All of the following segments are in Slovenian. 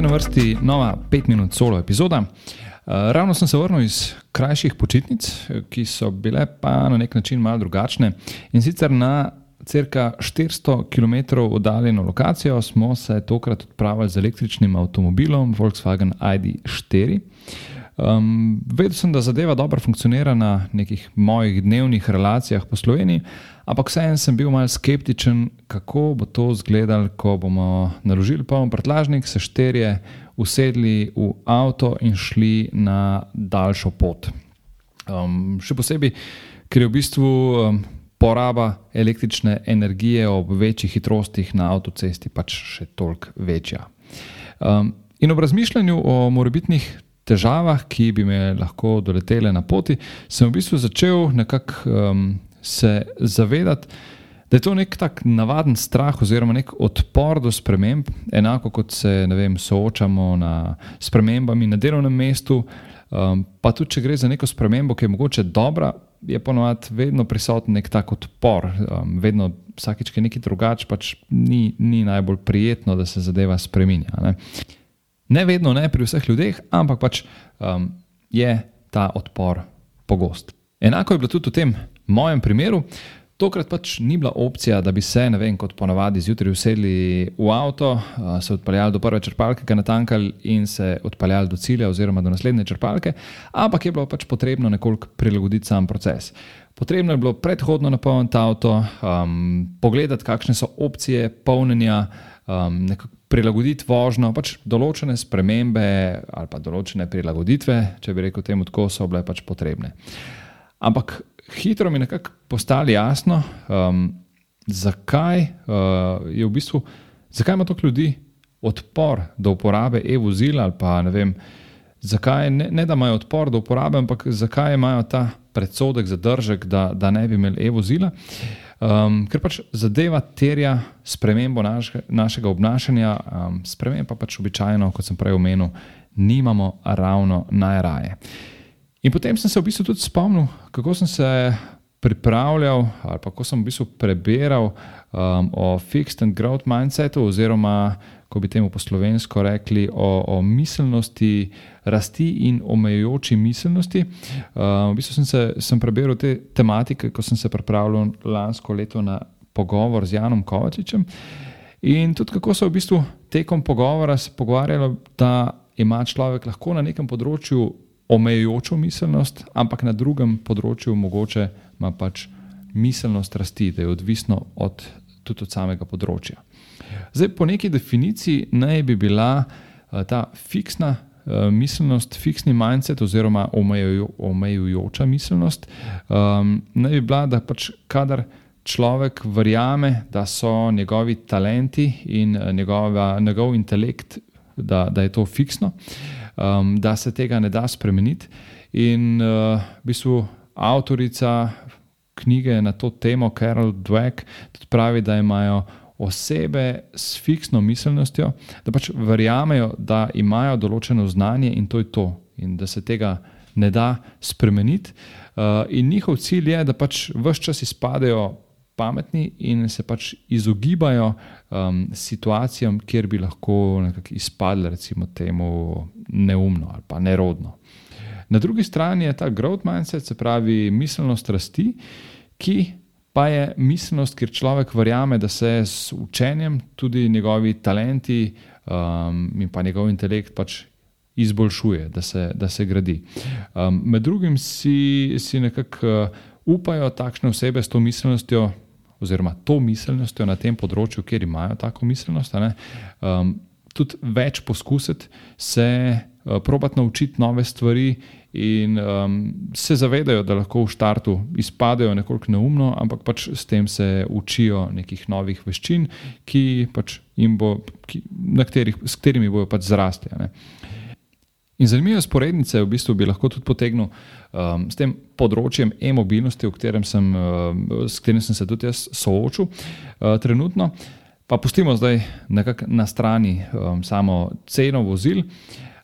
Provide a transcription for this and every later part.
je na vrsti nova 5 minut solo epizoda. Uh, ravno sem se vrnil iz krajših počitnic, ki so bile pa na nek način malo drugačne. In sicer na crka 400 km oddaljeno lokacijo smo se tokrat odpravili z električnim avtomobilom Volkswagen ID4. Um, vedel sem, da zadeva dobro funkcionira na nekih mojih dnevnih relacijah po Sloveniji, ampak vseeno sem bil malce skeptičen, kako bo to izgledalo, ko bomo naložili poln prtlažnik, se šterje, usedli v avto in šli na daljšo pot. Um, še posebej, ker je v bistvu um, poraba električne energije ob večjih hitrostih na avtocesti pač še toliko večja. Um, in ob razmišljanju o morebitnih težavah, ki bi me lahko doletele na poti, sem v bistvu začel nekako um, se zavedati, da je to nek tak navaden strah oziroma nek odpor do sprememb, enako kot se vem, soočamo na spremembami na delovnem mestu. Um, pa tudi, če gre za neko spremembo, ki je mogoče dobra, je ponovadi vedno prisoten nek tak odpor. Um, vedno, vsakeč, ki je nekaj drugače, pač ni, ni najbolj prijetno, da se zadeva spremenja. Ne? Vedno, ne pri vseh ljudeh, ampak pač um, je ta odpor pogost. Enako je bilo tudi v tem mojem primeru. Tokrat pač ni bila opcija, da bi se, ne vem, kot ponavadi, zjutraj usedli v avto, se odpeljali do prve črpalke, ga natankali in se odpeljali do cilja oziroma do naslednje črpalke, ampak je bilo pač potrebno nekoliko prilagoditi sam proces. Potrebno je bilo predhodno napolniti avto, um, pogledati, kakšne so opcije polnjenja, um, nekako prilagoditi vožnjo, pač določene spremembe ali pa določene prilagoditve, če bi rekel temu tako, so bile pač potrebne. Ampak hitro mi je nekako postalo jasno, um, zakaj uh, je v bistvu, zakaj ima toliko ljudi odpor do uporabe e-vozila ali pa ne vem. Zakaj ne, ne da imajo odpor do uporabe, ampak zakaj imajo ta predsodek, zadržek, da, da ne bi imeli e-vozila? Uh, Um, ker pač zadeva terja spremembo naš, našega obnašanja, um, sprememb pa pač običajno, kot sem prej omenil, nimamo ravno najraje. In potem sem se v bistvu tudi spomnil, kako sem se pripravljal ali pa kako sem v bistvu prebiral um, o fixed and growth mindsetu oziroma ko bi temu po slovensko rekli, o, o miselnosti, rasti in omejujoči miselnosti. Uh, v bistvu sem, se, sem prebral te tematike, ko sem se pripravljal lansko leto na pogovor z Janom Kovačičem. In tudi kako so v bistvu tekom pogovora se pogovarjali, da ima človek lahko na nekem področju omejujočo miselnost, ampak na drugem področju mogoče ima pač miselnost rasti, da je odvisno od, tudi od samega področja. Zdaj, po neki definiciji naj bi bila uh, ta fiksna uh, miselnost, fiksni mindset oziroma omejujo, omejujoča miselnost, um, naj bi bila, da pač kadar človek verjame, da so njegovi talenti in njegova, njegov intelekt, da, da je to fiksno, um, da se tega ne da spremeniti. In uh, v bistvu avtorica knjige na to temo, Carol Dweck, tudi pravi, da imajo osebe s fiksno miselnostjo, da pač verjamejo, da imajo določeno znanje in to je to, in da se tega ne da spremeniti. Uh, in njihov cilj je, da pač vse čas izpadejo pametni in se pač izogibajo um, situacijam, kjer bi lahko izpadli, recimo, temu neumno ali pa nerodno. Na drugi strani je ta growth mindset, se pravi miselnost rasti, ki pa je miselnost, kjer človek verjame, da se s učenjem tudi njegovi talenti um, in pa njegov intelekt pač izboljšuje, da se, da se gradi. Um, med drugim si, si nekako uh, upajo takšne osebe s to miselnostjo, oziroma to miselnostjo na tem področju, kjer imajo tako miselnost, um, tudi več poskusiti, se uh, probati naučiti nove stvari in um, se zavedajo, da lahko v startu izpadejo nekoliko neumno, ampak pač s tem se učijo nekih novih veščin, ki pač bo, ki, katerih, s katerimi bodo pač zrasli. Ne. In zanimive sporednice v bistvu bi lahko tudi potegnil um, s tem področjem e-mobilnosti, sem, uh, s katerim sem se tudi jaz soočil uh, trenutno. Pa pustimo zdaj nekako na strani um, samo ceno vozil.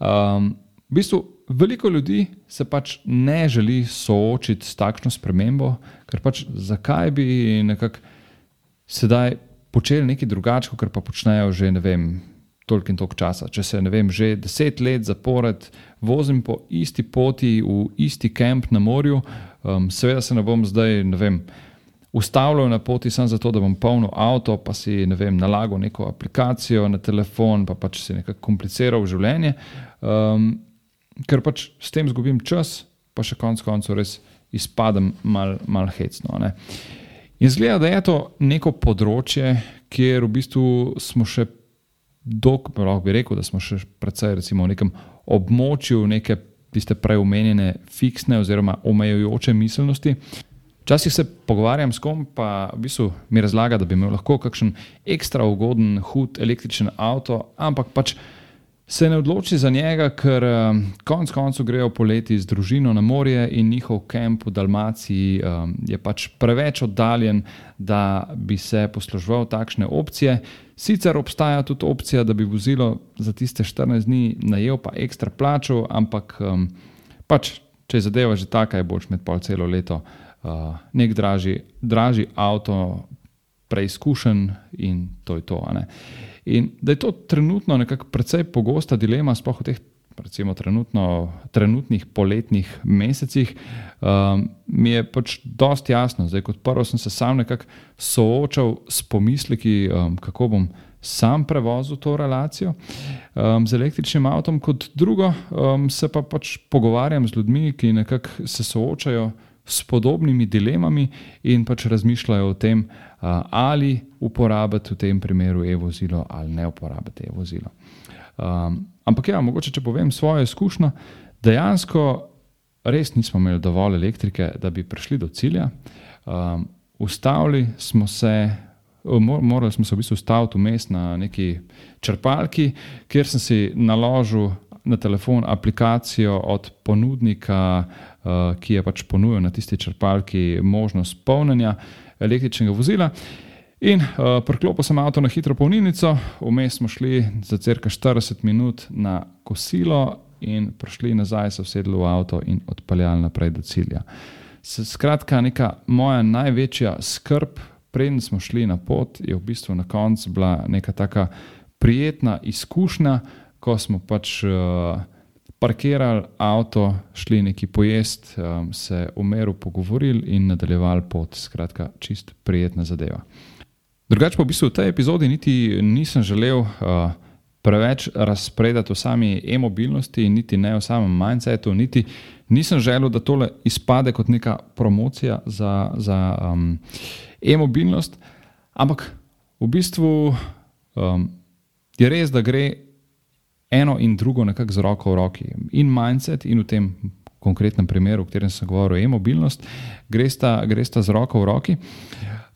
Um, v bistvu veliko ljudi se pač ne želi soočiti s takšno spremembo, ker pač zakaj bi sedaj počeli nekaj drugače, kot pa počnejo že ne vem. toliko in toliko časa. Če se vem, že deset let zapored vozim po isti poti v isti kamp na morju, um, seveda se ne bom zdaj, ne vem. Ustavljal na poti samo zato, da bom polnil avto, pa si ne vem, nalagal neko aplikacijo na telefon, pa pač si nekako kompliciral življenje, um, ker pač s tem izgubim čas, pa še konec koncev res izpadem mal, mal hecno. Ne. In zgleda, da je to neko področje, kjer v bistvu smo še dolgo, lahko bi rekel, da smo še precej recimo, v nekem območju neke tiste preomenjene fiksne oziroma omejujoče miselnosti. Včasih se pogovarjam s kom, pa v bistvu mi razlaga, da bi imel lahko kakšen ekstra ugoden, hud električen avto, ampak pač se ne odloči za njega, ker um, konec koncev grejo poleti z družino na morje in njihov kamp v Dalmaciji um, je pač preveč oddaljen, da bi se posluževal takšne opcije. Sicer obstaja tudi opcija, da bi vozilo za tiste 14 dni najel pa ekstra plačo, ampak um, pač, če je zadeva že taka, je boljš med pol celo leto uh, nek dražji, dražji avto, preizkušen in to je to. In da je to trenutno nekako precej pogosta dilema, sploh v teh recimo, trenutnih poletnih mesecih, um, mi je pač dosti jasno. Zdaj, kot prvo sem se sam nekako soočal s pomisleki, um, kako bom sam prevozil to relacijo um, z električnim avtom, kot drugo um, se pa pač pogovarjam z ljudmi, ki nekako se soočajo s podobnimi dilemami in pač razmišljajo o tem, ali uporabiti v tem primeru e-vozilo ali ne uporabiti e-vozilo. Um, ampak ja, mogoče če povem svojo izkušnjo, dejansko res nismo imeli dovolj elektrike, da bi prišli do cilja. Um, ustavili smo se. Morali smo se v bistvu ustaviti vmes na neki črpalki, kjer sem si naložil na telefon aplikacijo od ponudnika, uh, ki je pač ponudil na tisti črpalki možnost polnjenja električnega vozila. In uh, priklopil sem avto na hitro polnilnico, vmes smo šli za crka 40 minut na kosilo, in prišli nazaj, se usedli v avto in odpeljali naprej do cilja. Skratka, neka moja največja skrb, preden smo šli na pot, je v bistvu na koncu bila neka taka prijetna izkušnja, ko smo pač. Uh, parkirali avto, šli neki pojest, um, se umeru pogovorili in nadaljevali pot. Skratka, čist prijetna zadeva. Drugače pa v bistvu v tej epizodi niti nisem želel uh, preveč razpredati o sami e-mobilnosti, niti ne o samem mindsetu, niti nisem želel, da tole izpade kot neka promocija za, za um, e-mobilnost, ampak v bistvu um, je res, da gre eno in drugo nekako z roko v roki. In mindset, in v tem konkretnem primeru, o katerem sem govoril, e-mobilnost, gre sta z roko v roki.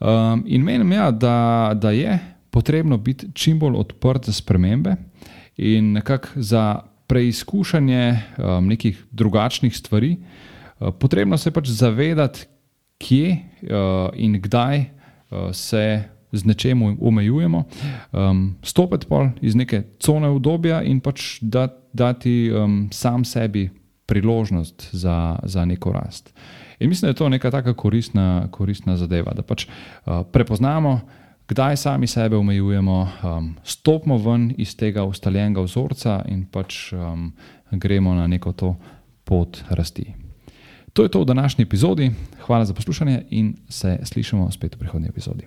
Um, in menim, ja, da, da je potrebno biti čim bolj odprt za spremembe in nekako za preizkušanje um, nekih drugačnih stvari. Uh, potrebno se pač zavedati, kje uh, in kdaj uh, se z nečem omejujemo, um, stopiti pol iz neke cone obdobja in pač dat, dati um, sam sebi priložnost za, za neko rast. In mislim, da je to neka taka koristna, koristna zadeva, da pač uh, prepoznamo, kdaj sami sebe omejujemo, um, stopimo ven iz tega ustaljenega vzorca in pač um, gremo na neko to pot rasti. To je to v današnji epizodi. Hvala za poslušanje in se slišimo spet v prihodnji epizodi.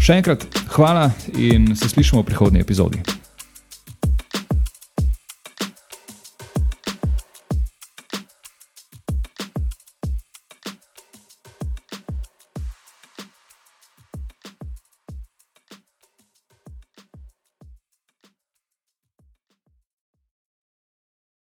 Še enkrat hvala in se slišimo v prihodnji epizodi.